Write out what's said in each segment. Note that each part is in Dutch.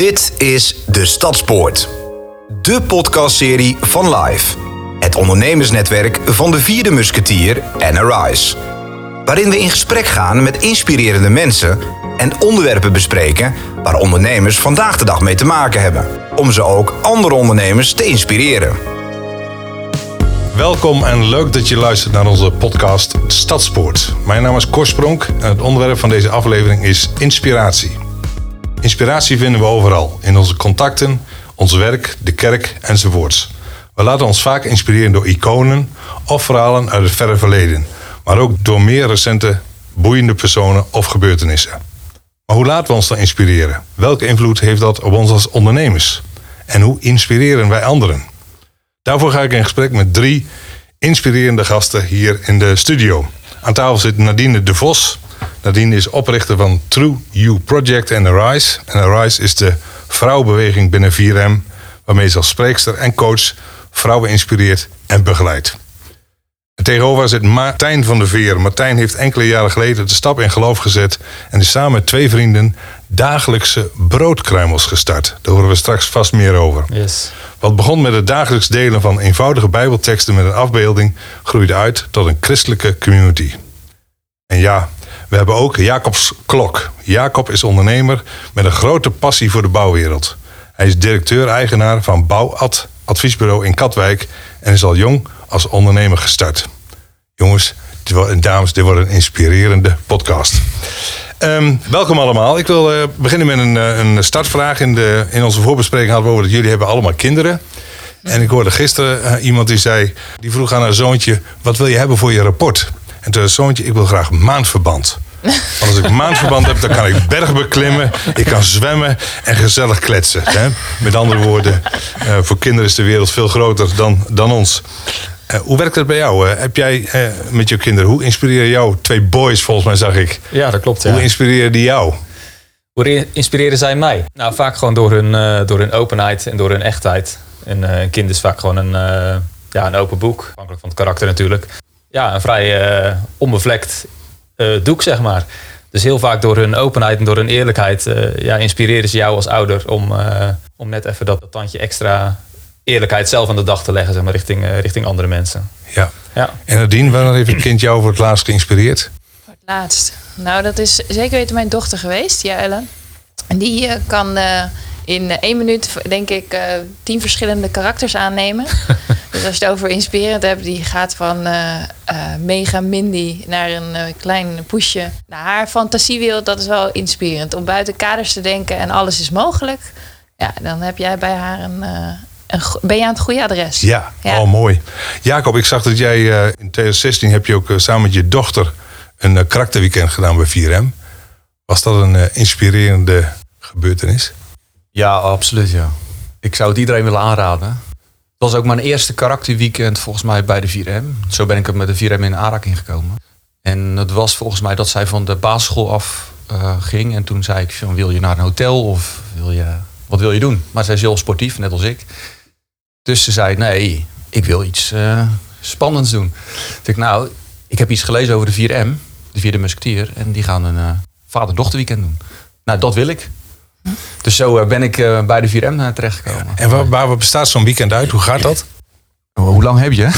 Dit is De Stadspoort. De podcastserie van Live. Het ondernemersnetwerk van de vierde musketier en Arise. Waarin we in gesprek gaan met inspirerende mensen en onderwerpen bespreken waar ondernemers vandaag de dag mee te maken hebben. Om ze ook andere ondernemers te inspireren. Welkom en leuk dat je luistert naar onze podcast Stadspoort. Mijn naam is Korspronk en het onderwerp van deze aflevering is inspiratie. Inspiratie vinden we overal, in onze contacten, ons werk, de kerk enzovoorts. We laten ons vaak inspireren door iconen of verhalen uit het verre verleden, maar ook door meer recente boeiende personen of gebeurtenissen. Maar hoe laten we ons dan inspireren? Welke invloed heeft dat op ons als ondernemers? En hoe inspireren wij anderen? Daarvoor ga ik in gesprek met drie inspirerende gasten hier in de studio. Aan tafel zit Nadine de Vos. Nadine is oprichter van True You Project en Arise. En Arise is de vrouwenbeweging binnen 4M, waarmee ze als spreekster en coach vrouwen inspireert en begeleidt. En tegenover zit Martijn van der Veer. Martijn heeft enkele jaren geleden de stap in geloof gezet en is samen met twee vrienden dagelijkse broodkruimels gestart. Daar horen we straks vast meer over. Yes. Wat begon met het dagelijks delen van eenvoudige Bijbelteksten met een afbeelding, groeide uit tot een christelijke community. En ja, we hebben ook Jacobs Klok. Jacob is ondernemer met een grote passie voor de bouwwereld. Hij is directeur-eigenaar van Bouwad Adviesbureau in Katwijk en is al jong als ondernemer gestart. Jongens en dames, dit wordt een inspirerende podcast. Ehm, welkom allemaal. Ik wil uh, beginnen met een, uh, een startvraag. In, de, in onze voorbespreking hadden we over dat jullie hebben allemaal kinderen. En ik hoorde gisteren uh, iemand die zei, die vroeg aan haar zoontje, wat wil je hebben voor je rapport? En toen zei zoontje, ik wil graag maandverband. Want als ik maandverband heb, dan kan ik berg beklimmen, ik kan zwemmen en gezellig kletsen. Hè? Met andere woorden, voor kinderen is de wereld veel groter dan, dan ons. Uh, hoe werkt dat bij jou? Uh, heb jij met je kinderen, hoe inspireren jou? Twee boys volgens mij zag ik. Ja, dat klopt. Ja. Hoe inspireren die jou? Hoe inspireren zij mij? Nou, vaak gewoon door hun, door hun openheid en door hun echtheid. En een kind is vaak gewoon een, ja, een open boek, afhankelijk van het karakter natuurlijk. Ja, een vrij onbevlekt doek, zeg maar. Dus heel vaak door hun openheid en door hun eerlijkheid ja, inspireren ze jou als ouder om, om net even dat tandje extra eerlijkheid zelf aan de dag te leggen, zeg maar, richting, uh, richting andere mensen. Ja. ja. En Nadine, wanneer heeft een kind jou voor het laatst geïnspireerd? Voor het laatst? Nou, dat is zeker weten mijn dochter geweest, ja, Ellen. En die uh, kan uh, in één minuut, denk ik, tien verschillende karakters aannemen. dus als je het over inspirerend hebt, die gaat van mega Mindy naar een klein poesje. Nou, haar fantasiewereld, dat is wel inspirerend. Om buiten kaders te denken en alles is mogelijk. Ja, dan heb jij bij haar een, ben je aan het goede adres? Ja, ja. oh mooi. Jacob, ik zag dat jij uh, in 2016 heb je ook uh, samen met je dochter een uh, karakterweekend gedaan bij 4M. Was dat een inspirerende gebeurtenis? Ja, absoluut ja. Ik zou het iedereen willen aanraden. Was ook mijn eerste karakterweekend volgens mij bij de 4M. Zo ben ik met de 4M in aanraking gekomen. En het was volgens mij dat zij van de basisschool af ging. En toen zei ik van wil je naar een hotel of wil je, wat wil je doen? Maar zij is heel sportief, net als ik. Dus ze zei, nee, ik wil iets uh, spannends doen. Toen ik, nou, ik heb iets gelezen over de 4M, de vierde musketier. En die gaan een uh, vader-dochter weekend doen. Nou, dat wil ik. Dus zo uh, ben ik bij de 4M terechtgekomen. En waar, waar bestaat zo'n weekend uit? Hoe gaat dat? Hoe lang heb je?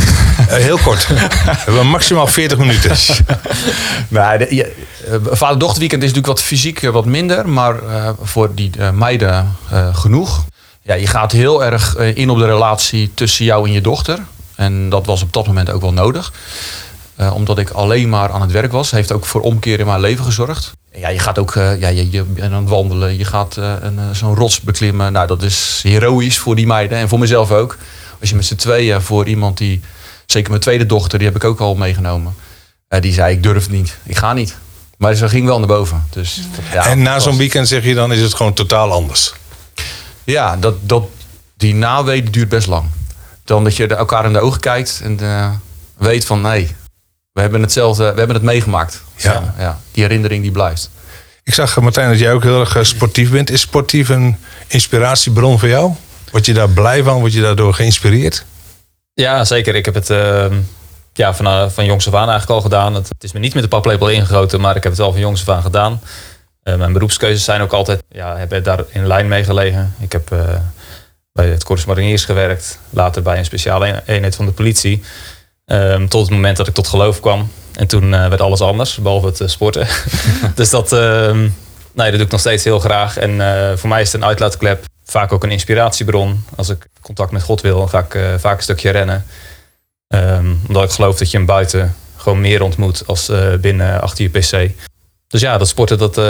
heel kort. We hebben maximaal 40 minuten. nou, vader-dochter weekend is natuurlijk wat fysiek wat minder. Maar voor die meiden genoeg. Ja, je gaat heel erg eh, in op de relatie tussen jou en je dochter. En dat was op dat moment ook wel nodig. Omdat ik alleen maar aan het werk was. Heeft ook voor omkeer in mijn leven gezorgd. Ja, je gaat ook uh, ja, je, je aan het wandelen. Je gaat uh, zo'n rots beklimmen. Nou, dat is heroïs voor die meiden. En voor mezelf ook. Als je met z'n tweeën voor iemand die... Zeker mijn tweede dochter, die heb ik ook al meegenomen. die zei, ik durf niet. Ik ga niet. Maar ze ging wel naar boven. Dus, ja, en na zo'n weekend zeg je dan, is het gewoon totaal anders? Ja, dat, dat, die naweet duurt best lang. Dan dat je elkaar in de ogen kijkt en uh, weet van nee, we hebben hetzelfde, we hebben het meegemaakt. Ja. ja. Die herinnering die blijft. Ik zag Martijn dat jij ook heel erg eh, sportief bent. Is sportief een inspiratiebron voor jou? Word je daar blij van? Word je daardoor geïnspireerd? Ja, zeker. Ik heb het uh, ja, van, uh, van jongs af aan eigenlijk al gedaan. Het, het, is me niet met de paplepel ingegoten, maar ik heb het al van jongs af aan gedaan. Eh, mijn beroepskeuzes zijn ook altijd, ja, hebben daar in lijn mee gelegen. Ik heb eh, bij het Korps Mariniers gewerkt, later bij een speciale eenheid van de politie. Ehm, tot het moment dat ik tot geloof kwam. En toen eh, werd alles anders, behalve het eh, sporten. dus dat, ehm, nee, dat doe ik nog steeds heel graag. En eh, voor mij is het een uitlaatklep. Vaak ook een inspiratiebron. Als ik contact met God wil, dan ga ik vaak een stukje rennen. Ehm, omdat ik geloof dat je hem buiten gewoon meer ontmoet als binnen achter je pc. Dus ja, dat sporten, dat,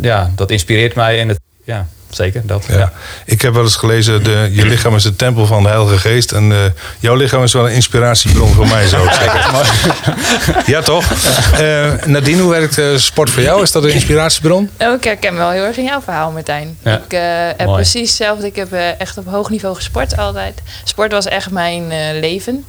ja, dat inspireert mij. En het, ja, zeker. Dat, Ja. ja. Ik heb wel eens gelezen, de, je lichaam is de tempel van de Heilige Geest. En eh, jouw lichaam is wel een inspiratiebron voor mij, zou ik zeggen. Ja, toch? Eh Nadine, hoe werkt eh, sport voor jou? Is dat een inspiratiebron? Oh, ik herken wel heel erg in jouw verhaal, Martijn. Ja. Ik eh, heb Mooi. precies hetzelfde. Ik heb echt op hoog niveau gesport altijd. Sport was echt mijn eh, leven.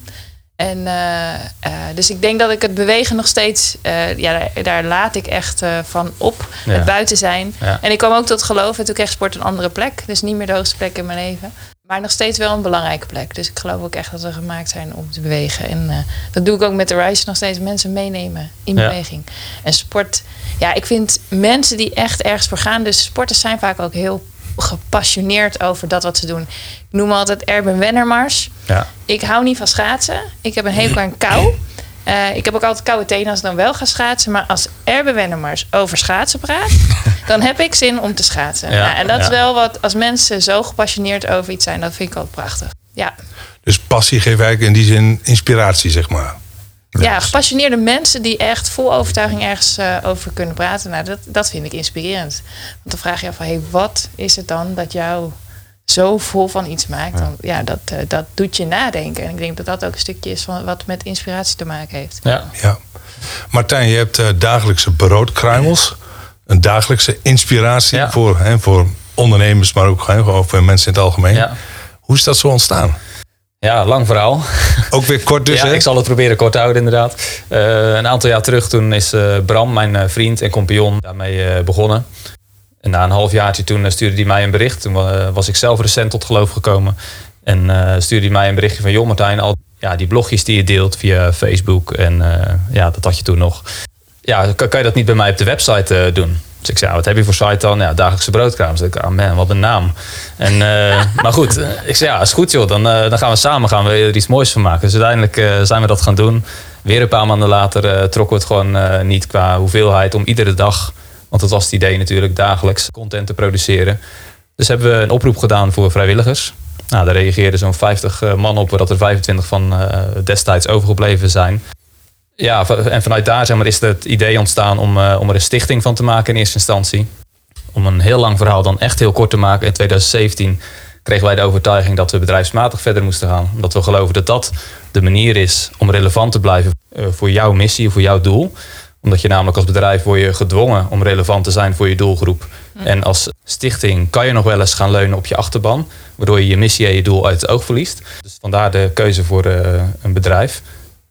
En eh, eh, dus ik denk dat ik het bewegen nog steeds, eh, ja, daar, daar laat ik echt van op. Ja. Het buiten zijn. Ja. En ik kwam ook tot geloof en toen kreeg sport een andere plek. Dus niet meer de hoogste plek in mijn leven. Maar nog steeds wel een belangrijke plek. Dus ik geloof ook echt dat we gemaakt zijn om te bewegen. En dat doe ik ook met de Rise nog steeds. Mensen meenemen in Ja. beweging. En sport, ja, ik vind mensen die echt ergens voor gaan. Dus sporters zijn vaak ook heel gepassioneerd over dat wat ze doen. Ik noem altijd Erben Wennermars. Ja. Ik hou niet van schaatsen. Ik heb een hekel aan kou. Eh, ik heb ook altijd koude tenen als ik dan wel ga schaatsen. Maar als Erben Wennemars over schaatsen praat, dan heb ik zin om te schaatsen. Ja, Nou, en dat is wel wat, als mensen zo gepassioneerd over iets zijn, dat vind ik altijd prachtig. Ja, Dus passie geeft eigenlijk in die zin inspiratie, zeg maar. Ja gepassioneerde mensen die echt vol overtuiging ergens eh, over kunnen praten. Nou, dat, dat vind ik inspirerend. Want dan vraag je af van, hey, wat is het dan dat jou zo vol van iets maakt? Dan, ja, dat, eh, dat doet je nadenken. En ik denk dat dat ook een stukje is van wat met inspiratie te maken heeft. Ja. Ja. Martijn, je hebt eh, dagelijkse broodkruimels. Een dagelijkse inspiratie Ja. voor, hè, voor ondernemers, maar ook hè, gewoon voor mensen in het algemeen. Ja. Hoe is dat zo ontstaan? Ja, lang verhaal. Ook weer kort dus, ja, hè? ik zal het proberen kort te houden inderdaad. Eh, een aantal jaar terug toen is eh, Bram, mijn eh, vriend en compagnon, daarmee begonnen. En na een halfjaartje toen stuurde hij mij een bericht. Toen was ik zelf recent tot geloof gekomen. En stuurde hij mij een berichtje van... joh Martijn, al ja, die blogjes die je deelt via Facebook... en ja, dat had je toen nog. Ja, kan, kan je dat niet bij mij op de website doen? Dus ik zei, ja, wat heb je voor site dan? Ja, Dagelijkse Broodkraam. Dus ik, ah man, wat een naam. En, eh, maar goed, eh, ik zei, ja, is goed joh. Dan, eh, dan gaan we samen gaan we er iets moois van maken. Dus uiteindelijk zijn we dat gaan doen. Weer een paar maanden later trokken we het gewoon niet qua hoeveelheid... om iedere dag, want dat was het idee natuurlijk... dagelijks content te produceren. Dus hebben we een oproep gedaan voor vrijwilligers. Nou, daar reageerden zo'n 50 eh, man op... dat er 25 van destijds overgebleven zijn... Ja, en vanuit daar zeg maar, is het idee ontstaan om, eh, om er een stichting van te maken in eerste instantie. Om een heel lang verhaal dan echt heel kort te maken. In 2017 kregen wij de overtuiging dat we bedrijfsmatig verder moesten gaan. Omdat we geloven dat dat de manier is om relevant te blijven eh, voor jouw missie, voor jouw doel. Omdat je namelijk als bedrijf word je gedwongen om relevant te zijn voor je doelgroep. En als stichting kan je nog wel eens gaan leunen op je achterban. Waardoor je je missie en je doel uit het oog verliest. Dus vandaar de keuze voor eh, een bedrijf.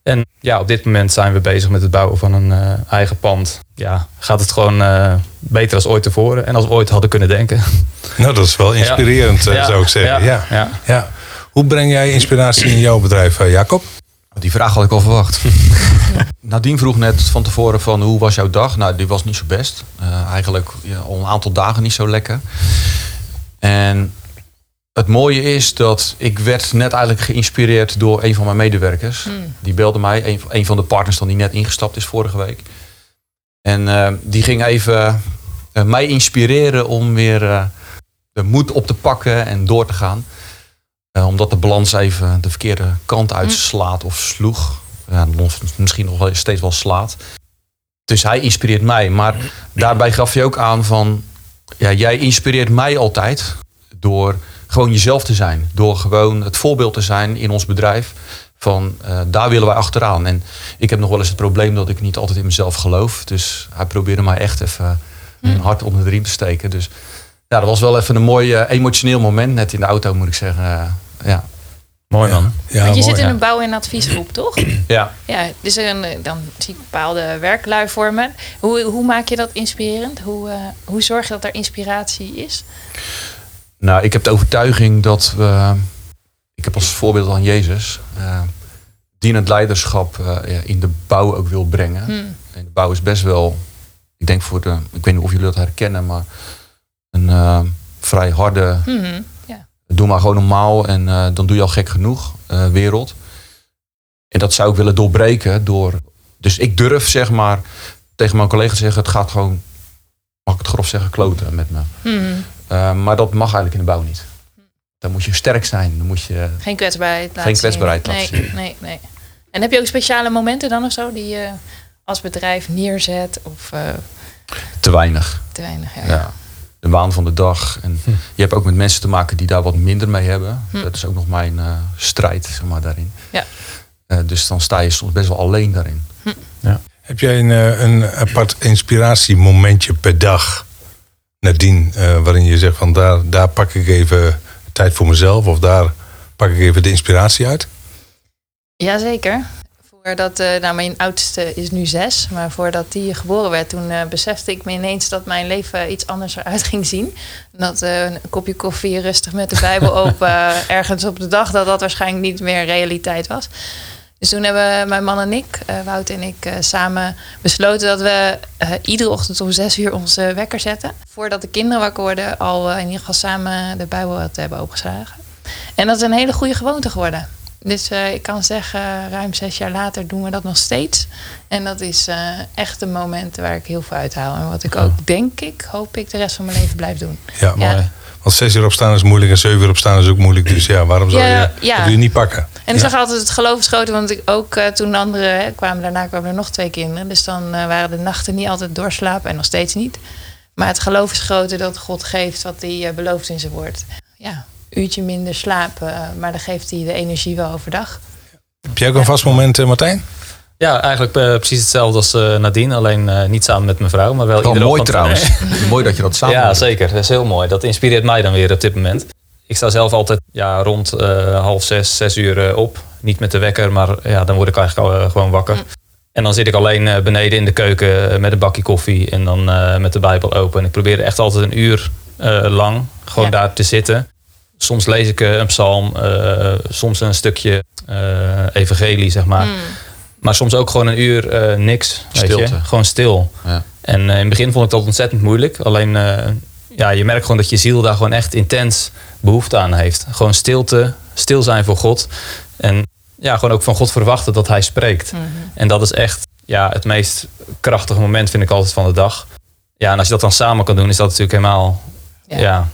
En ja, op dit moment zijn we bezig met het bouwen van een eh, eigen pand. Ja, gaat het gewoon eh, beter als ooit tevoren en als we ooit hadden kunnen denken. Nou, dat is wel inspirerend, eh, Ja. zou ik zeggen. Ja. Ja. Ja. Hoe breng jij inspiratie in jouw bedrijf, Jacob? Die vraag had ik al verwacht. Nadine vroeg net van tevoren van hoe was jouw dag? Nou, die was niet zo best. Eh, eigenlijk ja, al een aantal dagen niet zo lekker. En het mooie is dat ik werd net eigenlijk geïnspireerd door een van mijn medewerkers. Die belde mij, een, een van de partners dan die net ingestapt is vorige week. En eh, die ging even eh, mij inspireren om weer eh, de moed op te pakken en door te gaan. Omdat de balans even de verkeerde kant uitslaat of sloeg. Ja, misschien nog wel steeds wel slaat. Dus hij inspireert mij. Maar daarbij gaf je ook aan van... Ja, jij inspireert mij altijd door gewoon jezelf te zijn. Door gewoon het voorbeeld te zijn in ons bedrijf. Van eh, daar willen wij achteraan. En ik heb nog wel eens het probleem dat ik niet altijd in mezelf geloof. Dus hij probeerde mij echt even een hart onder de riem te steken. Dus ja, dat was wel even een mooi eh, emotioneel moment. Net in de auto moet ik zeggen. Eh, ja. Mooi man. Ja, Want je mooi. zit in ja. een bouw- en adviesgroep, toch? ja. Ja, dus een, dan zie ik bepaalde werklui vormen. Hoe, hoe maak je dat inspirerend? Hoe, eh, hoe zorg je dat er inspiratie is? Nou, ik heb de overtuiging dat we. Ik heb als voorbeeld aan Jezus. eh dienend leiderschap eh, in de bouw ook wil brengen. Hmm. En de bouw is best wel ik denk voor de, ik weet niet of jullie dat herkennen, maar een eh, vrij harde, Mhm, ja. doe maar gewoon normaal en dan doe je al gek genoeg wereld. En dat zou ik willen doorbreken door, dus ik durf zeg maar tegen mijn collega te zeggen, het gaat gewoon, mag ik het grof zeggen, kloten met me. Mhm. Eh, maar dat mag eigenlijk in de bouw niet. Dan moet je sterk zijn, dan moet je Geen kwetsbaarheid laten Geen kwetsbaarheid laten nee, zien. Nee, nee. En heb je ook speciale momenten dan of zo die je als bedrijf neerzet? Of eh, te weinig. te weinig? Ja. Ja. De waan van de dag. En je hebt ook met mensen te maken die daar wat minder mee hebben. Hm. Dat is ook nog mijn eh, strijd, zeg maar, daarin. Ja. Eh, dus dan sta je soms best wel alleen daarin. Heb jij een, een apart inspiratiemomentje per dag, Nadien, eh, waarin je zegt van daar, daar pak ik even tijd voor mezelf of daar pak ik even de inspiratie uit? Jazeker. Voordat, eh, nou, mijn oudste is nu zes, maar voordat die geboren werd, toen eh, besefte ik me ineens dat mijn leven iets anders eruit ging zien. Dat een kopje koffie rustig met de Bijbel open ergens op de dag, dat dat waarschijnlijk niet meer realiteit was. Dus toen hebben mijn man en ik, eh, Wout en ik, eh, samen besloten dat we eh, iedere ochtend om zes uur onze wekker zetten. Voordat de kinderen wakker worden, al in ieder geval samen de Bijbel te hebben opengeslagen. En dat is een hele goede gewoonte geworden. Dus ik kan zeggen, ruim zes jaar later doen we dat nog steeds. En dat is echt een moment waar ik heel veel uithaal. En wat ik ook, denk ik, hoop ik, de rest van mijn leven blijf doen. Ja, Ja. Want zes uur opstaan is moeilijk en zeven uur opstaan is ook moeilijk. Dus ja, waarom zou je ja. dat niet pakken? En ik zag altijd het geloof is groter, want ik ook eh, toen anderen hè, kwamen, daarna kwamen er nog twee kinderen. Dus dan eh, waren de nachten niet altijd doorslapen en nog steeds niet. Maar het geloof is groter dat God geeft wat hij eh, belooft in zijn woord. Ja, uurtje minder slapen, maar dan geeft hij de energie wel overdag. Heb jij ook een vast moment, Martijn? Ja, eigenlijk eh, precies hetzelfde als eh Nadine. Alleen eh, niet samen met mijn vrouw, maar wel Wel iedere mooi ochtend- trouwens. mooi dat je dat samen Ja, doet. zeker. Dat is heel mooi. Dat inspireert mij dan weer op dit moment. Ik sta zelf altijd ja, rond eh, half zes, zes uur op. Niet met de wekker, maar ja, dan word ik eigenlijk al gewoon wakker. En dan zit ik alleen eh, beneden in de keuken met een bakje koffie en dan eh, met de Bijbel open. En ik probeer echt altijd een uur eh, lang gewoon Ja. daar te zitten. Soms lees ik een psalm, eh, soms een stukje eh, evangelie, zeg maar. Hmm. Maar soms ook gewoon een uur eh, niks. Weet je? Gewoon stil. Ja. En eh, in het begin vond ik dat ontzettend moeilijk. Alleen, eh, ja, je merkt gewoon dat je ziel daar gewoon echt intens behoefte aan heeft. Gewoon stilte, stil zijn voor God. En ja, gewoon ook van God verwachten dat hij spreekt. Mhm. En dat is echt ja, het meest krachtige moment, vind ik altijd, van de dag. Ja, en als je dat dan samen kan doen, is dat natuurlijk helemaal Ja. ja.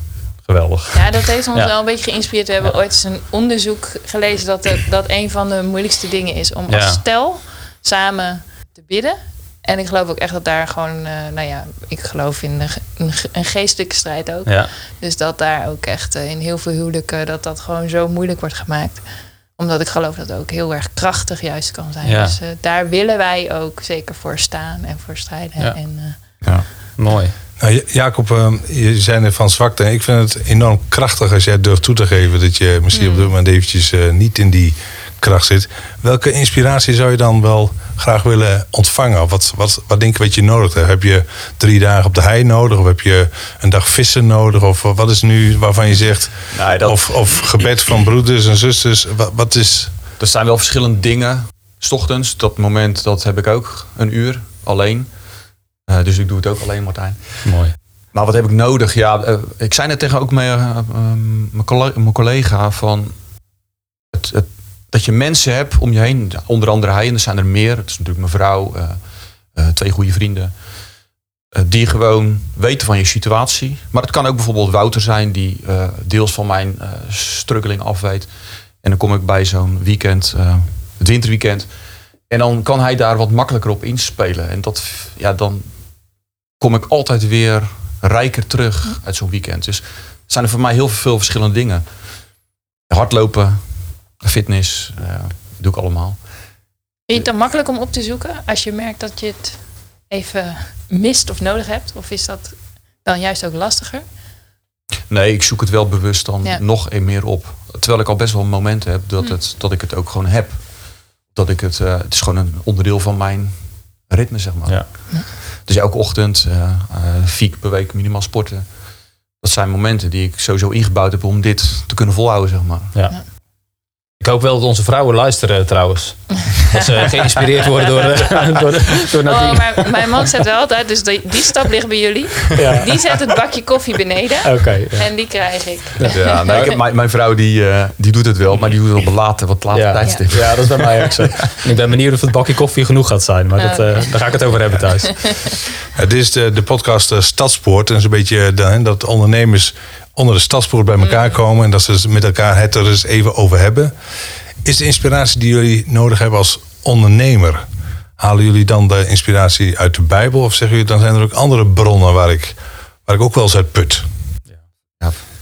Geweldig. Ja, dat heeft ons Ja. wel een beetje geïnspireerd. We hebben ooit eens een onderzoek gelezen dat dat een van de moeilijkste dingen is om als stel samen te bidden. En ik geloof ook echt dat daar gewoon, eh, nou ja, ik geloof in een, een, ge- een geestelijke strijd ook. Ja, Dus dat daar ook echt eh, in heel veel huwelijken dat dat gewoon zo moeilijk wordt gemaakt. Omdat ik geloof dat het ook heel erg krachtig juist kan zijn. Ja. Dus eh, daar willen wij ook zeker voor staan en voor strijden. Ja. En, eh, Ja. mooi. Nou, Ja- Jacob, eh, je zei net van zwakte. Ik vind het enorm krachtig als jij durft toe te geven dat je misschien op dit moment eventjes eh, niet in die kracht zit. Welke inspiratie zou je dan wel graag willen ontvangen? Wat, wat, wat denk je wat je nodig hebt? Heb je drie dagen op de hei nodig? Of heb je een dag vissen nodig? Of wat is nu waarvan je zegt... Nee, dat- Of, of gebed van broeders en zusters? Wat, wat is... Er zijn wel verschillende dingen. 's ochtends, dat moment, dat heb ik ook. Een uur, alleen. Eh, dus ik doe het ook alleen, Martijn. Mooi. Maar wat heb ik nodig? Ja, eh, ik zei net tegen ook mijn, eh, mijn, colle- mijn collega van... Het, het, dat je mensen hebt om je heen. Onder andere hij, en er zijn er meer. Het is natuurlijk mijn vrouw, twee goede vrienden. die gewoon weten van je situatie. Maar het kan ook bijvoorbeeld Wouter zijn... die deels van mijn struggling afweet. En dan kom ik bij zo'n weekend, het winterweekend... En dan kan hij daar wat makkelijker op inspelen. En dat, ja, dan kom ik altijd weer rijker terug uit zo'n weekend. Dus het zijn er voor mij heel veel verschillende dingen. Hardlopen, fitness, eh, doe ik allemaal. Vind je het dan makkelijk om op te zoeken als je merkt dat je het even mist of nodig hebt? Of is dat dan juist ook lastiger? Nee, ik zoek het wel bewust dan Ja. nog een meer op. Terwijl ik al best wel momenten heb dat, Hm. het, dat ik het ook gewoon heb. Dat ik het, eh, het is gewoon een onderdeel van mijn ritme, zeg maar. Ja. Dus elke ochtend, eh eh, vier keer per week minimaal sporten. Dat zijn momenten die ik sowieso ingebouwd heb om dit te kunnen volhouden, zeg maar. Ja. Ik hoop wel dat onze vrouwen luisteren trouwens. Dat ze geïnspireerd worden door, eh, door, door Nadine. Oh, maar mijn man zet wel altijd, dus die, die stap ligt bij jullie. Ja. Die zet het bakje koffie beneden. Oké. ja. En die krijg ik. Ja, nee, ik heb, mijn, mijn vrouw die, eh, die doet het wel, maar die doet het op een later, wat later Ja. tijdstip. Ja, dat is bij mij ook zo. En ik ben benieuwd of het bakje koffie genoeg gaat zijn. Maar dat, eh, daar ga ik het over hebben thuis. Het is de, de podcast Stadspoort. En een beetje de- dat ondernemers onder de Stadspoort bij elkaar komen. En dat ze met elkaar het er eens even over hebben. Is de inspiratie die jullie nodig hebben als ondernemer... halen jullie dan de inspiratie uit de Bijbel? Of zeggen jullie, dan zijn er ook andere bronnen waar ik, waar ik ook wel eens uit put?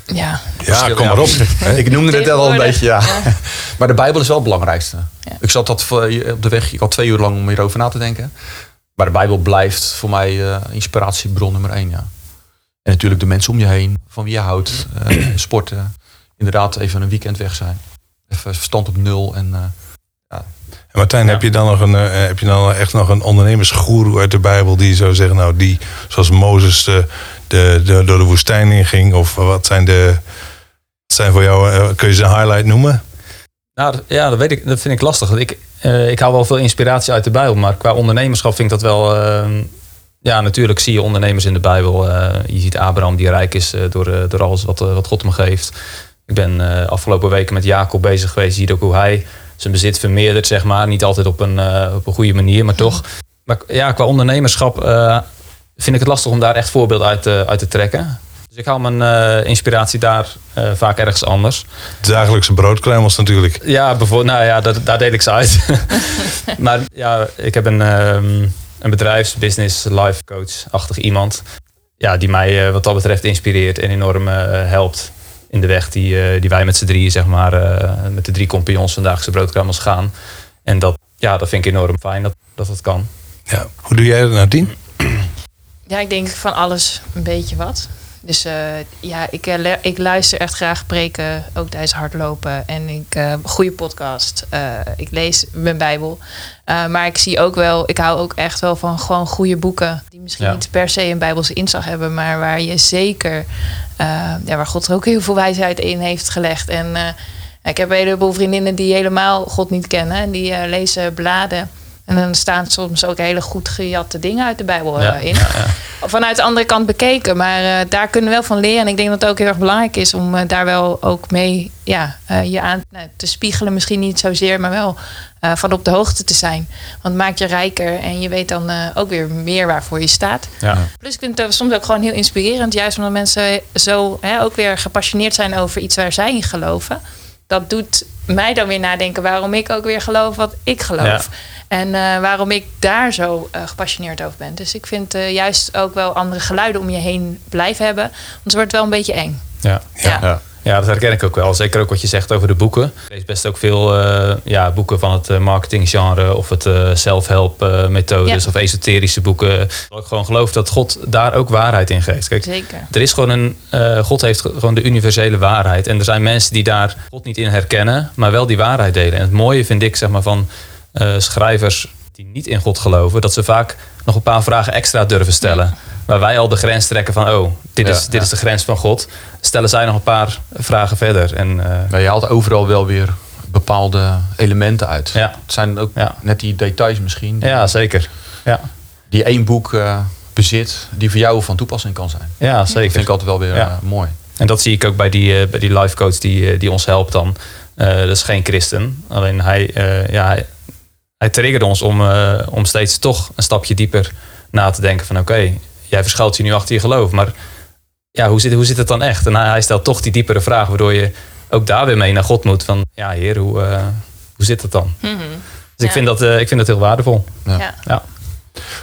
Ja. Ja, kom maar op. Ik noemde het al een beetje, ja. Maar de Bijbel is wel het belangrijkste. Ja. Ik zat dat op de weg, ik had twee uur lang om hierover na te denken. Maar de Bijbel blijft voor mij eh, inspiratiebron nummer één, ja. En natuurlijk de mensen om je heen, van wie je houdt, eh, sporten. Inderdaad, even een weekend weg zijn. Even verstand op nul. En, eh, En Martijn, Ja. heb je dan nog een, eh, heb je dan echt nog een ondernemersgoeroe uit de Bijbel die zou zeggen, nou die, zoals Mozes de, de, de, door de woestijn inging, of wat zijn de, wat zijn voor jou, eh, kun je ze een highlight noemen? Nou, ja, dat, weet ik, dat vind ik lastig. Ik, eh, ik haal wel veel inspiratie uit de Bijbel. Maar qua ondernemerschap vind ik dat wel... ja, natuurlijk zie je ondernemers in de Bijbel. Eh, je ziet Abraham die rijk is eh, door, eh, door alles wat, wat God hem geeft. Ik ben afgelopen weken met Jacob bezig geweest. Je ziet ook hoe hij zijn bezit vermeerdert, zeg maar. Niet altijd op een, op een goede manier, maar toch. Maar ja, qua ondernemerschap vind ik het lastig om daar echt voorbeelden uit, te- uit te trekken. Dus ik haal mijn inspiratie daar vaak ergens anders. De dagelijkse broodkruimels natuurlijk. Ja, bijvoorbeeld, nou ja, dat, daar deel ik ze uit. maar ja, ik heb een, ehm, een bedrijfs, business, life coach-achtig iemand. Ja, die mij eh, wat dat betreft inspireert en enorm eh, helpt in de weg die, eh, die wij met z'n drieën, zeg maar, eh, met de drie compagnons vandaag de broodkruimels gaan. En dat, ja, dat vind ik enorm fijn dat dat, kan. Ja. Hoe doe jij dat, Nadine? Ja, ik denk van alles een beetje wat. Dus eh, ja, ik, eh, ik luister echt graag preken, ook tijdens hardlopen. En ik eh goede podcast. Ik lees mijn Bijbel. Maar ik zie ook wel, ik hou ook echt wel van gewoon goede boeken. Die misschien Ja. niet per se een Bijbelse inslag hebben, maar waar je zeker, ja, waar God er ook heel veel wijsheid in heeft gelegd. En ik heb een heleboel vriendinnen die helemaal God niet kennen. En die lezen bladen. En dan staan soms ook hele goed gejatte dingen uit de Bijbel eh, Ja, in ja, ja. vanuit de andere kant bekeken. Maar eh, daar kunnen we wel van leren. En ik denk dat het ook heel erg belangrijk is om eh, daar wel ook mee ja, je aan nou, te spiegelen. Misschien niet zozeer, maar wel van op de hoogte te zijn. Want het maakt je rijker en je weet dan ook weer meer waarvoor je staat. Plus ik vind het soms ook gewoon heel inspirerend. Juist omdat mensen zo hè, ook weer gepassioneerd zijn over iets waar zij in geloven. Dat doet mij dan weer nadenken waarom ik ook weer geloof wat ik geloof. Ja. En eh, waarom ik daar zo eh, gepassioneerd over ben. Dus ik vind eh, juist ook wel andere geluiden om je heen blijven hebben. Anders wordt het wel een beetje eng. Ja. Ja. ja. Ja, dat herken ik ook wel. Zeker ook wat je zegt over de boeken. Ik lees best ook veel eh, ja, boeken van het eh, marketinggenre of het self-help eh, methodes Ja. of esoterische boeken. Ik gewoon geloof dat God daar ook waarheid in geeft. Kijk, Zeker. er is gewoon een. God heeft ge- gewoon de universele waarheid. En er zijn mensen die daar God niet in herkennen, maar wel die waarheid delen. En het mooie vind ik, zeg maar, van schrijvers die niet in God geloven, dat ze vaak nog een paar vragen extra durven stellen. Waar wij al de grens trekken van, oh, dit, is, Ja, dit is de grens van God. Stellen zij nog een paar vragen verder. En Maar je haalt overal wel weer bepaalde elementen uit. Ja. Het zijn ook net die details misschien. Die, ja, zeker. Ja, die één boek eh, bezit, die voor jou van toepassing kan zijn. ja Dat zeker. vind ik altijd wel weer eh, mooi. En dat zie ik ook bij die, bij die life coach die, die ons helpt dan. Dat is geen christen. Alleen hij, ja, hij, hij triggerde ons om, eh, om steeds toch een stapje dieper na te denken van oké, jij verschuilt je nu achter je geloof. Maar ja, hoe zit, hoe zit het dan echt? En hij, stelt toch die diepere vraag waardoor je ook daar weer mee naar God moet. Van ja heer, hoe, eh, hoe zit het dan? Mhm. Dus ik, vind dat, eh, ik vind dat heel waardevol. Ja. Ja. Ja.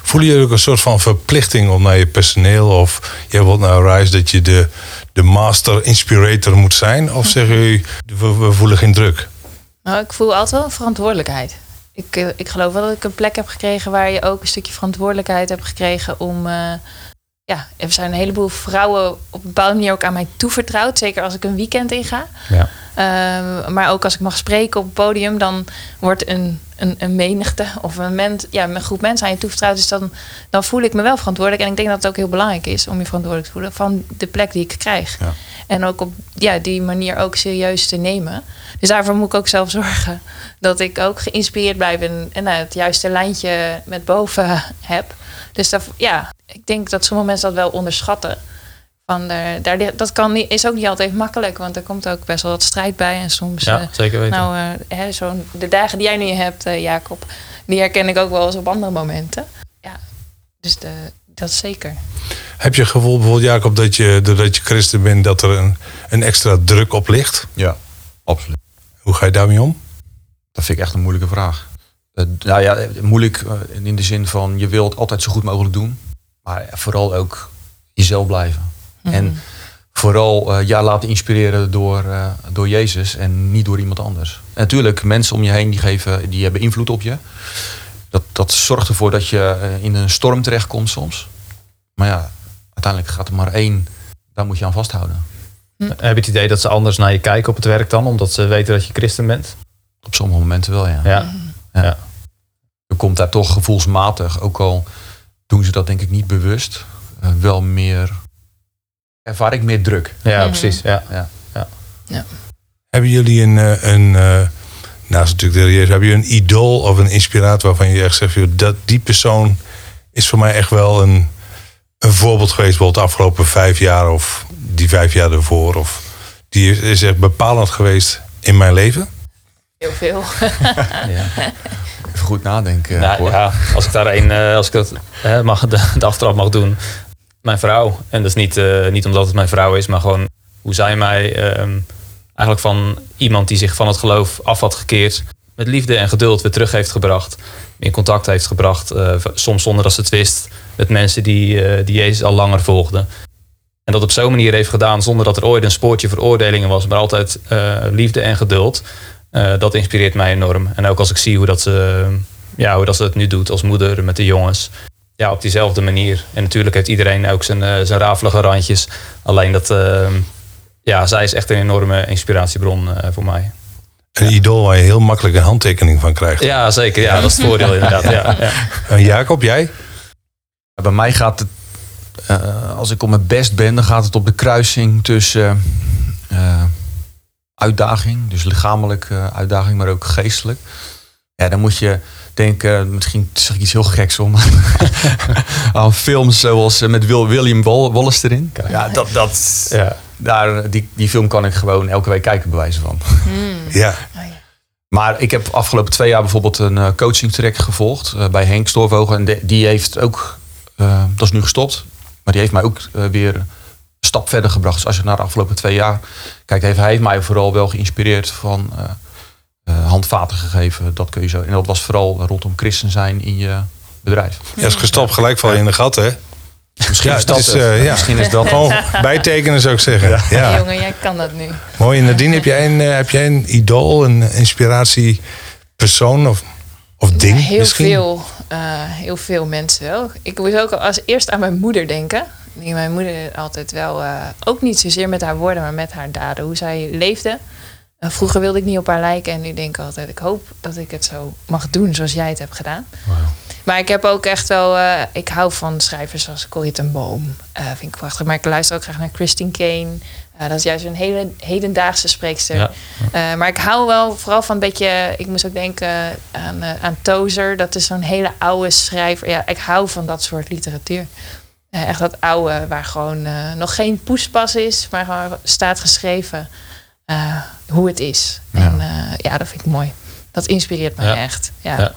Voelen jullie ook een soort van verplichting om naar je personeel of je wilt naar Rise dat je de, de master inspirator moet zijn? Of zeggen jullie, we, we voelen geen druk? Nou, ik voel altijd wel een verantwoordelijkheid. Ik, eh, ik geloof wel dat ik een plek heb gekregen waar je ook een stukje verantwoordelijkheid hebt gekregen om. eh, ja, er zijn een heleboel vrouwen op een bepaalde manier ook aan mij toevertrouwd. Zeker als ik een weekend inga. Ja. Ehm, maar ook als ik mag spreken op het podium, dan wordt een, een, een menigte of een, mens, ja, een groep mensen aan je toevertrouwd. Dus dan, dan voel ik me wel verantwoordelijk. En ik denk dat het ook heel belangrijk is om je verantwoordelijk te voelen van de plek die ik krijg. Ja. En ook op ja, die manier ook serieus te nemen. Dus daarvoor moet ik ook zelf zorgen dat ik ook geïnspireerd blijf en, en nou, het juiste lijntje met boven heb. Dus dat, ja, ik denk dat sommige mensen dat wel onderschatten. Van daar, daar, dat kan niet, is ook niet altijd makkelijk, want er komt ook best wel wat strijd bij. En soms, Ja, eh, zeker weten. nou, eh, hè, zo'n de dagen die jij nu hebt, eh, Jacob, die herken ik ook wel eens op andere momenten. Ja, dus de, dat zeker. Heb je gevoel bijvoorbeeld, Jacob, dat je doordat je christen bent, dat er een, een extra druk op ligt? Ja, absoluut. Hoe ga je daarmee om? Dat vind ik echt een moeilijke vraag. Eh, nou ja, moeilijk eh, in de zin van je wilt altijd zo goed mogelijk doen. Maar vooral ook jezelf blijven. En vooral eh, ja, laten inspireren door, eh, door Jezus en niet door iemand anders. En natuurlijk, mensen om je heen die, geven, die hebben invloed op je. Dat, dat zorgt ervoor dat je eh, in een storm terechtkomt soms. Maar ja, uiteindelijk gaat er maar één. Daar moet je aan vasthouden. Heb je het idee dat ze anders naar je kijken op het werk dan? Omdat ze weten dat je christen bent? Op sommige momenten wel, ja. Ja. Ja. Je komt daar toch gevoelsmatig, ook al doen ze dat denk ik niet bewust, eh, wel meer. Ervaar ik meer druk. Ja, precies. Ja. Ja. Hebben jullie een, eh, een eh, naast natuurlijk de Heer Jezus, hebben jullie een idool of een inspirator waarvan je echt zegt, joh, dat, die persoon is voor mij echt wel een, een voorbeeld geweest, bijvoorbeeld de afgelopen vijf jaar of die vijf jaar ervoor? Of die is, is echt bepalend geweest in mijn leven? Heel veel. Even goed nadenken. Nou, ja, als ik daar een, eh, als ik dat eh, mag, de, de aftrap mag doen. Mijn vrouw. En dat is niet, eh, niet omdat het mijn vrouw is, maar gewoon hoe zij mij ehm, eigenlijk van iemand die zich van het geloof af had gekeerd, met liefde en geduld weer terug heeft gebracht. In contact heeft gebracht, eh, soms zonder dat ze het wist, met mensen die, die Jezus al langer volgden. En dat op zo'n manier heeft gedaan zonder dat er ooit een spoortje veroordelingen was, maar altijd liefde en geduld. Eh, dat inspireert mij enorm. En ook als ik zie hoe dat, ze, ja, hoe dat ze het nu doet als moeder met de jongens. Ja, op diezelfde manier. En natuurlijk heeft iedereen ook zijn, eh, zijn rafelige randjes. Alleen dat, eh, ja, zij is echt een enorme inspiratiebron eh, voor mij. Een idool waar je heel makkelijk een handtekening van krijgt. Ja, zeker. Ja, dat is het voordeel inderdaad. Ja, ja. En Jacob, jij? Bij mij gaat het, eh, als ik op mijn best ben, dan gaat het op de kruising tussen eh, uitdaging, dus lichamelijke uitdaging, maar ook geestelijk. Ja, dan moet je denken, misschien zeg ik iets heel geks om, aan films zoals eh, met Will, William Wal- Wallace erin. Ja, dat, dat, Ja. daar, die, die film kan ik gewoon elke week kijken, bij wijze van. Ja. Maar ik heb afgelopen twee jaar bijvoorbeeld een eh, coaching track gevolgd eh, bij Henk Stoorvogel. En de- die heeft ook, eh, dat is nu gestopt, maar die heeft mij ook eh, weer stap verder gebracht. Dus als je naar de afgelopen twee jaar kijkt, heeft hij mij vooral wel geïnspireerd van eh, eh, handvaten gegeven. Dat kun je zo. En dat was vooral rondom christen zijn in je bedrijf. Ja, is gestopt gelijk val je in de gat, hè? Misschien Ja, is dat het is, het. eh, ja. Misschien is dat Gewoon bijtekenen zou ik zeggen. Ja. Hey, jongen, jij kan dat nu. Mooi. En Nadine, heb jij een, heb jij een idool, een inspiratiepersoon of, of ding Heel misschien? veel, eh, heel veel mensen wel. Ik moest ook als eerst aan mijn moeder denken. Die mijn moeder altijd wel, eh, ook niet zozeer met haar woorden, maar met haar daden. Hoe zij leefde. Vroeger wilde ik niet op haar lijken en nu denk ik altijd, ik hoop dat ik het zo mag doen zoals jij het hebt gedaan. Maar ik heb ook echt wel, eh, ik hou van schrijvers zoals Corrie ten Boom. Eh, vind ik prachtig. Maar ik luister ook graag naar Christine Kane. Dat is juist een hele hedendaagse spreekster. Ja. Maar ik hou wel vooral van een beetje, ik moest ook denken aan, aan Tozer. Dat is zo'n hele oude schrijver. Ja, ik hou van dat soort literatuur. Eh, echt dat oude, waar gewoon eh, nog geen poespas is, maar gewoon staat geschreven eh, hoe het is. Ja. En eh, ja, dat vind ik mooi. Dat inspireert mij Ja. echt. Ja. Ja.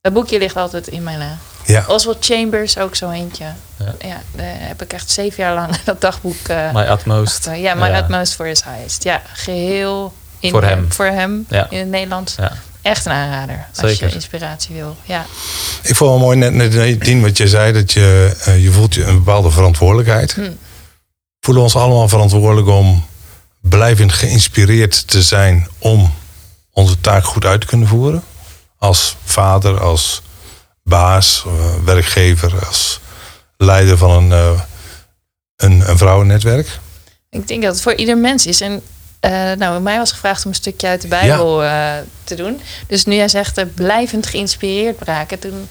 Dat boekje ligt altijd in mijn... Ja. Oswald Chambers, ook zo eentje. Ja. Ja, daar heb ik echt zeven jaar lang dat dagboek... eh, My utmost. achter. ja, My Ja. Utmost for His Highest. Ja, geheel in Voor hem. Voor hem Ja. in het Nederlands. Echt een aanrader als Zeker. je inspiratie wil. Ja. Ik vond het mooi net, net Nadine, wat je zei, dat je, eh, je voelt je een bepaalde verantwoordelijkheid. Hm. Voelen we ons allemaal verantwoordelijk om blijvend geïnspireerd te zijn om onze taak goed uit te kunnen voeren? Als vader, als baas, eh, werkgever, als leider van een, eh, een, een vrouwennetwerk? Ik denk dat het voor ieder mens is. En eh, nou, mij was gevraagd om een stukje uit de Bijbel eh, te doen. Dus nu jij zegt uh, blijvend geïnspireerd raken. Toen,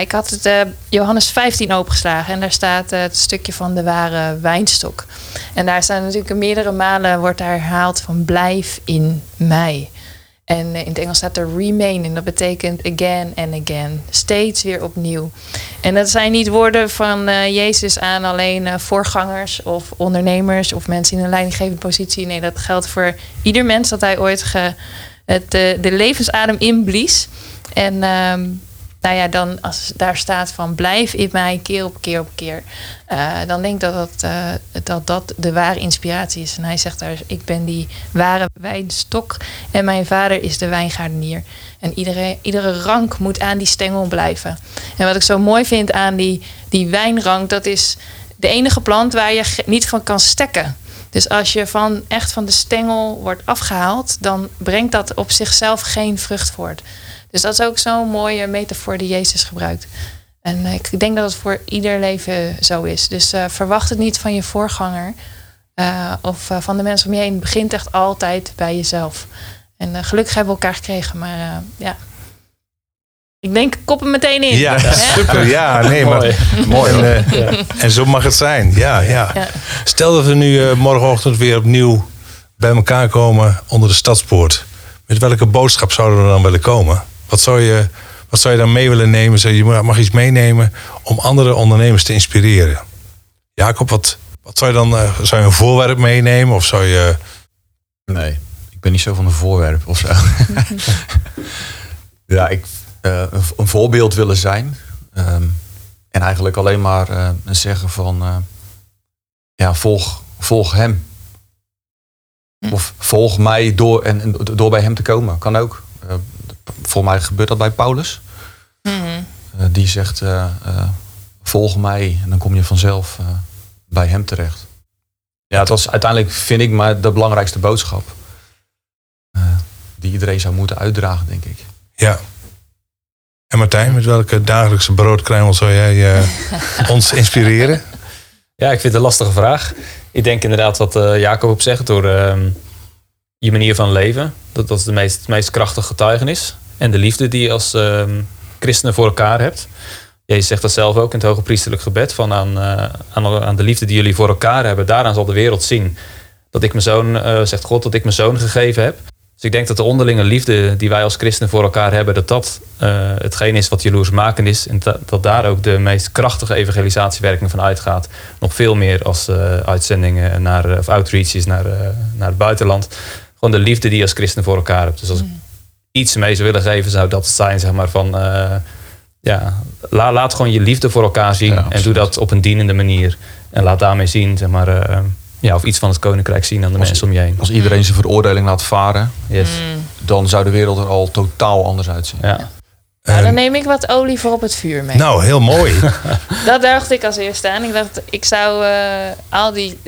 ik had het Johannes 15 opengeslagen en daar staat het stukje van de ware wijnstok. En daar staan natuurlijk meerdere malen wordt daar herhaald van blijf in mij. En in het Engels staat er remain en dat betekent again and again. Steeds weer opnieuw. En dat zijn niet woorden van uh, Jezus aan alleen uh, voorgangers of ondernemers of mensen in een leidinggevende positie. Nee, dat geldt voor ieder mens dat hij ooit het, de, de levensadem inblies. En um, nou ja, dan als daar staat van blijf in mij keer op keer op keer. Uh, dan denk ik dat dat, uh, dat dat de ware inspiratie is. En hij zegt daar, ik ben die ware wijnstok en mijn vader is de wijngaardenier. En iedere, iedere rank moet aan die stengel blijven. En wat ik zo mooi vind aan die, die wijnrank, dat is de enige plant waar je niet van kan stekken. Dus als je van, echt van de stengel wordt afgehaald, dan brengt dat op zichzelf geen vrucht voort. Dus dat is ook zo'n mooie metafoor die Jezus gebruikt. En ik denk dat het voor ieder leven zo is. Dus uh, verwacht het niet van je voorganger uh, of uh, van de mensen om je heen. Het begint echt altijd bij jezelf. En gelukkig hebben we elkaar gekregen, maar ja. Ik denk, kop hem meteen in. Ja, super. Ja, nee, maar mooi. En, ja. en, zo mag het zijn. Ja, ja. ja. Stel dat we nu morgenochtend weer opnieuw bij elkaar komen onder de stadspoort. Met welke boodschap zouden we dan willen komen? Wat zou je, wat zou je dan mee willen nemen? Je mag iets meenemen om andere ondernemers te inspireren. Jacob, wat, wat zou je dan? Uh, zou je een voorwerp meenemen of zou je. Nee, ik ben niet zo van een voorwerp of zo. ja, ik uh, een, voorbeeld willen zijn. Um, en eigenlijk alleen maar uh, zeggen van ja, volg, volg hem. Of volg mij door, en, en, door bij hem te komen. Kan ook volgens mij gebeurt dat bij Paulus. Mm die zegt, uh, uh, volg mij en dan kom je vanzelf bij hem terecht. Ja, het was uiteindelijk, vind ik, maar de belangrijkste boodschap. die iedereen zou moeten uitdragen, denk ik. Ja. En Martijn, met welke dagelijkse broodkruimel zou jij ons inspireren? Ja, ik vind het een lastige vraag. Ik denk inderdaad wat Jacob op zegt door ehm, je manier van leven. Dat, dat is de meest, meest krachtige getuigenis. En de liefde die je als uh, christenen voor elkaar hebt. Jezus zegt dat zelf ook in het hoge priesterlijk gebed. Van aan, uh, aan, aan, de liefde die jullie voor elkaar hebben. Daaraan zal de wereld zien dat ik mijn zoon, uh, zegt God, dat ik mijn zoon gegeven heb. Dus ik denk dat de onderlinge liefde die wij als christenen voor elkaar hebben, dat dat uh, hetgeen is wat jaloersmakend is. En dat, dat daar ook de meest krachtige evangelisatiewerking van uitgaat. Nog veel meer als uh, uitzendingen naar, of outreaches naar, uh, naar het buitenland. Gewoon de liefde die je als christen voor elkaar hebt. Dus als ik mm iets mee zou willen geven, zou dat zijn, zeg maar, van uh, ja, la, laat gewoon je liefde voor elkaar zien en doe dat op een dienende manier. En laat daarmee zien, zeg maar, uh, ja, of iets van het koninkrijk zien aan de mensen om je heen. Als iedereen zijn veroordeling laat varen, yes. Mm. dan zou de wereld er al totaal anders uitzien. Ja. Nou, dan neem ik wat olie voor op het vuur mee. Nou, heel mooi. dat dacht ik als eerste aan. Ik dacht, ik zou uh, al die.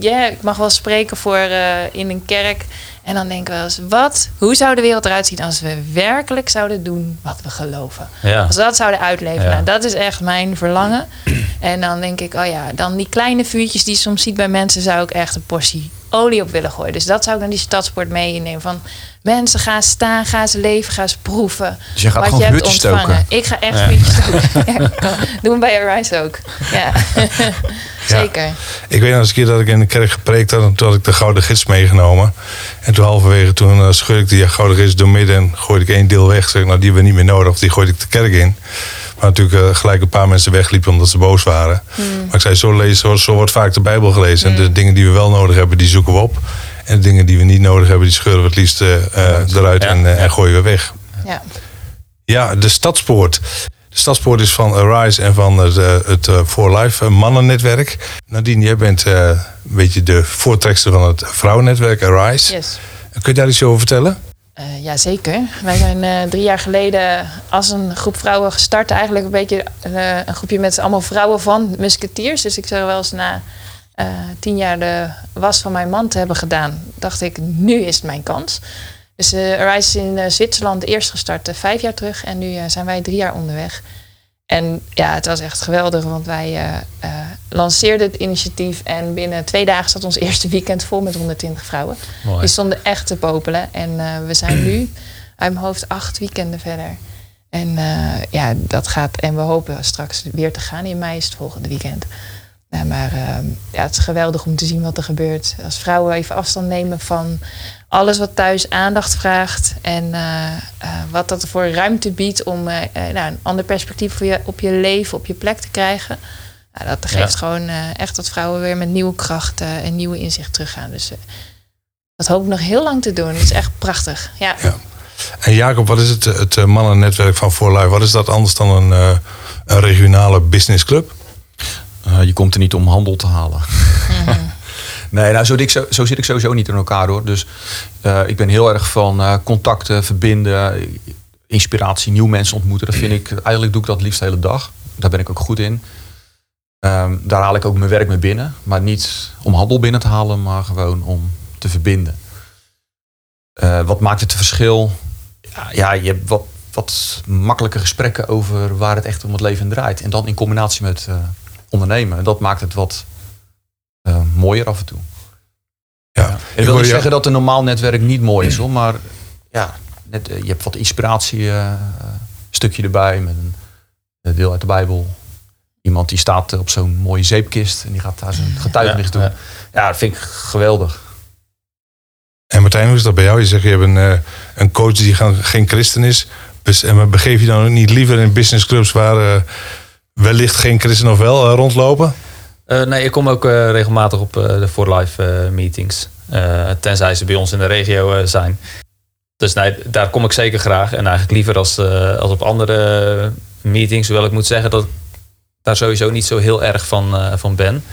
Ja, ik mag wel spreken voor uh, in een kerk. En dan denken we wel eens, wat, hoe zou de wereld eruit zien als we werkelijk zouden doen wat we geloven? Als we dat zouden uitleven. Nou, dat is echt mijn verlangen. En dan denk ik, oh ja, dan die kleine vuurtjes die je soms ziet bij mensen, zou ik echt een portie olie op willen gooien. Dus dat zou ik naar die stadsport meenemen. Van mensen gaan staan, gaan ze leven, gaan ze proeven. Dus je gaat wat je hebt ontvangen. Stoken. Ik ga echt ja. stoken. ja, doen bij Arise ook. Ja. Zeker. Ik weet nog eens een keer dat ik in de kerk gepreekt had. Toen had ik de Gouden Gids meegenomen. En toen halverwege toen uh, scheurde ik die Gouden Gids door midden. En gooide ik één deel weg. Zeg, nou, die hebben we niet meer nodig. Of die gooide ik de kerk in. Maar natuurlijk uh, gelijk een paar mensen wegliepen omdat ze boos waren. Hmm. Maar ik zei, zo, lezen, zo, zo, wordt vaak de Bijbel gelezen. En de dingen die we wel nodig hebben, die zoeken we op. En de dingen die we niet nodig hebben, die scheuren we het liefst uh, eruit en, en, gooien we weg. Ja. ja, de Stadspoort. De Stadspoort is van Arise en van het, het For Life mannennetwerk. Nadine, jij bent een beetje de voortrekster van het vrouwennetwerk Arise. Yes. Kun je daar iets over vertellen? Uh, ja, zeker. Wij zijn uh, drie jaar geleden als een groep vrouwen gestart. Eigenlijk een beetje uh, een groepje met allemaal vrouwen van musketiers. Dus ik zeg wel eens na tien jaar de was van mijn man te hebben gedaan, dacht ik, nu is het mijn kans. Dus Arise is in Zwitserland eerst gestart vijf jaar terug. En nu zijn wij drie jaar onderweg. En ja, het was echt geweldig, want wij eh, eh, lanceerden het initiatief. En binnen twee dagen zat ons eerste weekend vol met 120 vrouwen. Mooi. Die stonden echt te popelen. En eh, we zijn nu uit mijn hoofd acht weekenden verder. En eh, ja, dat gaat. En we hopen straks weer te gaan. In mei is het volgende weekend. Ja, maar ehm, ja, het is geweldig om te zien wat er gebeurt. Als vrouwen even afstand nemen van alles wat thuis aandacht vraagt. En eh, eh, wat dat voor ruimte biedt om eh, nou, een ander perspectief voor je, op je leven, op je plek te krijgen. Nou, dat geeft Ja. gewoon echt dat vrouwen weer met nieuwe krachten en nieuwe inzicht teruggaan. Dus dat hoop ik nog heel lang te doen. Het is echt prachtig. Ja. Ja. En Jacob, wat is het, het mannennetwerk van For Life? Wat is dat anders dan een, een regionale businessclub? Eh, je komt er niet om handel te halen. nee, nou, zo, dik, zo, zo zit ik sowieso niet in elkaar hoor. Dus eh, ik ben heel erg van eh, contacten, verbinden, inspiratie, nieuw mensen ontmoeten. Dat vind ik, eigenlijk doe ik dat liefst de hele dag. Daar ben ik ook goed in. Ehm, daar haal ik ook mijn werk mee binnen. Maar niet om handel binnen te halen, maar gewoon om te verbinden. Wat maakt het verschil? Ja, ja, je hebt wat, wat makkelijke gesprekken over waar het echt om het leven draait. En dan in combinatie met ondernemen. En dat maakt het wat eh, mooier af en toe. Ja. Ik wil niet zeggen dat een normaal netwerk niet mooi is hoor. Maar ja, net, eh, je hebt wat inspiratie eh, stukje erbij. Met een, deel uit de Bijbel. Iemand die staat op zo'n mooie zeepkist. En die gaat daar zijn getuigenis Ja, doen. ja. Ja, dat vind ik geweldig. En Martijn, hoe is dat bij jou? Je zegt, je hebt een, een coach die geen christen is. Dus, en begeef je dan ook niet liever in businessclubs waar wellicht geen christen of wel eh, rondlopen? Eh, nee, ik kom ook eh, regelmatig op de For Life meetings. Tenzij ze bij ons in de regio zijn. Dus nee, daar kom ik zeker graag. En eigenlijk liever als, als op andere meetings. Hoewel ik moet zeggen dat ik daar sowieso niet zo heel erg van, van ben.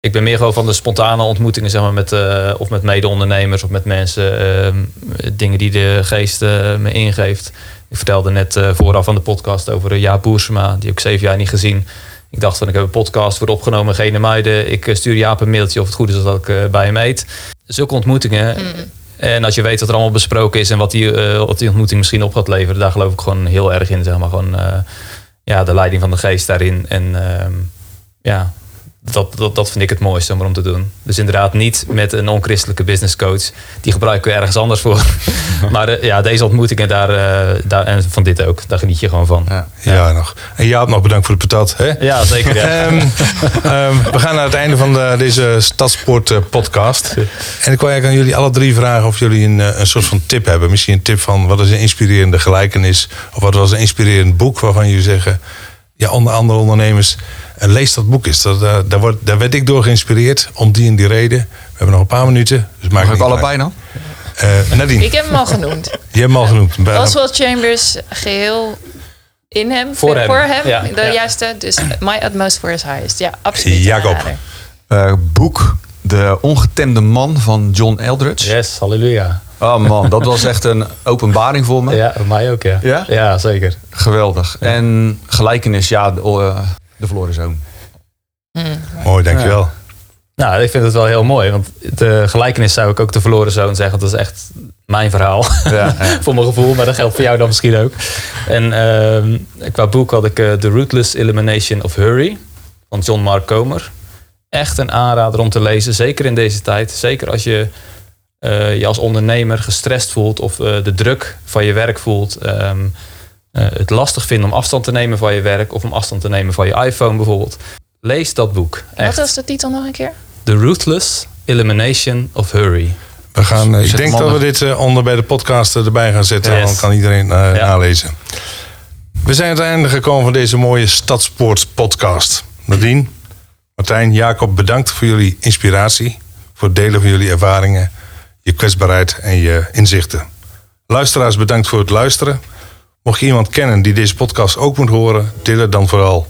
Ik ben meer gewoon van de spontane ontmoetingen, zeg maar, met, of met mede-ondernemers of met mensen. eh, dingen die de geest me ingeeft. Ik vertelde net eh, vooraf aan de podcast over uh, Jaap Boersema. Die heb ik zeven jaar niet gezien. Ik dacht van ik heb een podcast wordt opgenomen, geen meiden. Ik eh, stuur Jaap een mailtje of het goed is dat ik eh, bij hem eet. Zulke ontmoetingen. En als je weet wat er allemaal besproken is en wat die, eh, wat die ontmoeting misschien op gaat leveren, daar geloof ik gewoon heel erg in. Zeg maar gewoon eh, ja, de leiding van de geest daarin. En ehm, ja, dat, dat, dat vind ik het mooiste om erom te doen. Dus inderdaad niet met een onchristelijke business coach. Die gebruiken we ergens anders voor. maar eh, ja, deze ontmoetingen daar, eh, daar, en van dit ook, daar geniet je gewoon van. Ja. Ja, nog. En Jaap, nog bedankt voor de patat. Hè? Ja, zeker. Ja. Ehm, ehm, we gaan naar het einde van de, deze Stadsport eh, podcast. En ik wil eigenlijk aan jullie alle drie vragen of jullie een, een soort van tip hebben. Misschien een tip van wat is een inspirerende gelijkenis. Of wat was een inspirerend boek waarvan jullie zeggen... Ja, onder andere ondernemers, eh, lees dat boek eens. Dat, eh, daar, wordt, daar werd ik door geïnspireerd. Om die en die reden. We hebben nog een paar minuten. Dus maak Mag ik allebei dan? Eh, Nadine, Ik heb hem al genoemd. je hebt hem al genoemd. Bij- Oswald Chambers, geheel in hem. Voor hem. Ja, de ja. juiste. Dus My Utmost for His Highest. Ja, absoluut. Jacob. Eh, boek De Ongetemde Man van John Eldridge. Yes, halleluja. Oh man, dat was echt een openbaring voor me. Ja, voor mij ook, ja. Ja? Ja, zeker. Geweldig. En gelijkenis, ja, de, verloren zoon. Mooi, dankjewel. Nou, ik vind het wel heel mooi. Want de gelijkenis zou ik ook de verloren zoon zeggen. Dat is echt mijn verhaal. Ja, ja. voor mijn gevoel, maar dat geldt voor jou dan misschien ook. En ehm, qua boek had ik eh, The Ruthless Elimination of Hurry van John Mark Comer. Echt een aanrader om te lezen, zeker in deze tijd. Zeker als je eh, je als ondernemer gestrest voelt of eh, de druk van je werk voelt. ehm, eh, het lastig vindt om afstand te nemen van je werk of om afstand te nemen van je iPhone bijvoorbeeld. Lees dat boek. Wat was de titel nog een keer? The Ruthless Elimination of Hurry. We gaan, eh, ik denk dat we dit eh, onder bij de podcast eh, erbij gaan zetten. Yes. Dan kan iedereen eh, Ja. nalezen. We zijn aan het einde gekomen van deze mooie Stadsport podcast. Nadine, Martijn, Jacob, bedankt voor jullie inspiratie. Voor het delen van jullie ervaringen, je kwetsbaarheid en je inzichten. Luisteraars, bedankt voor het luisteren. Mocht je iemand kennen die deze podcast ook moet horen, deel het dan vooral.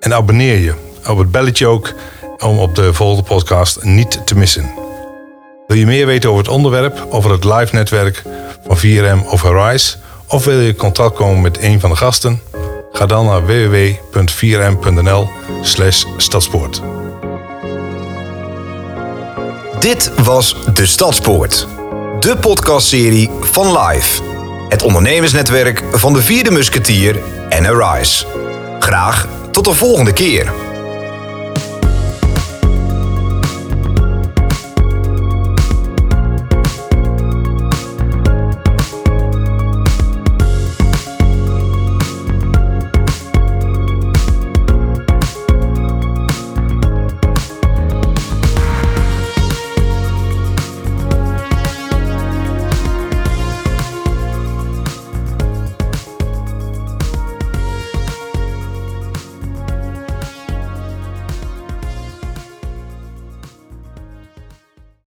En abonneer je op het belletje ook om op de volgende podcast niet te missen. Wil je meer weten over het onderwerp, over het live netwerk van 4M of Arise? Of wil je in contact komen met een van de gasten? Ga dan naar www.4m.nl slash stadspoort. Dit was De Stadspoort. De podcastserie van Live. Het ondernemersnetwerk van de vierde musketier en Arise. Graag tot de volgende keer.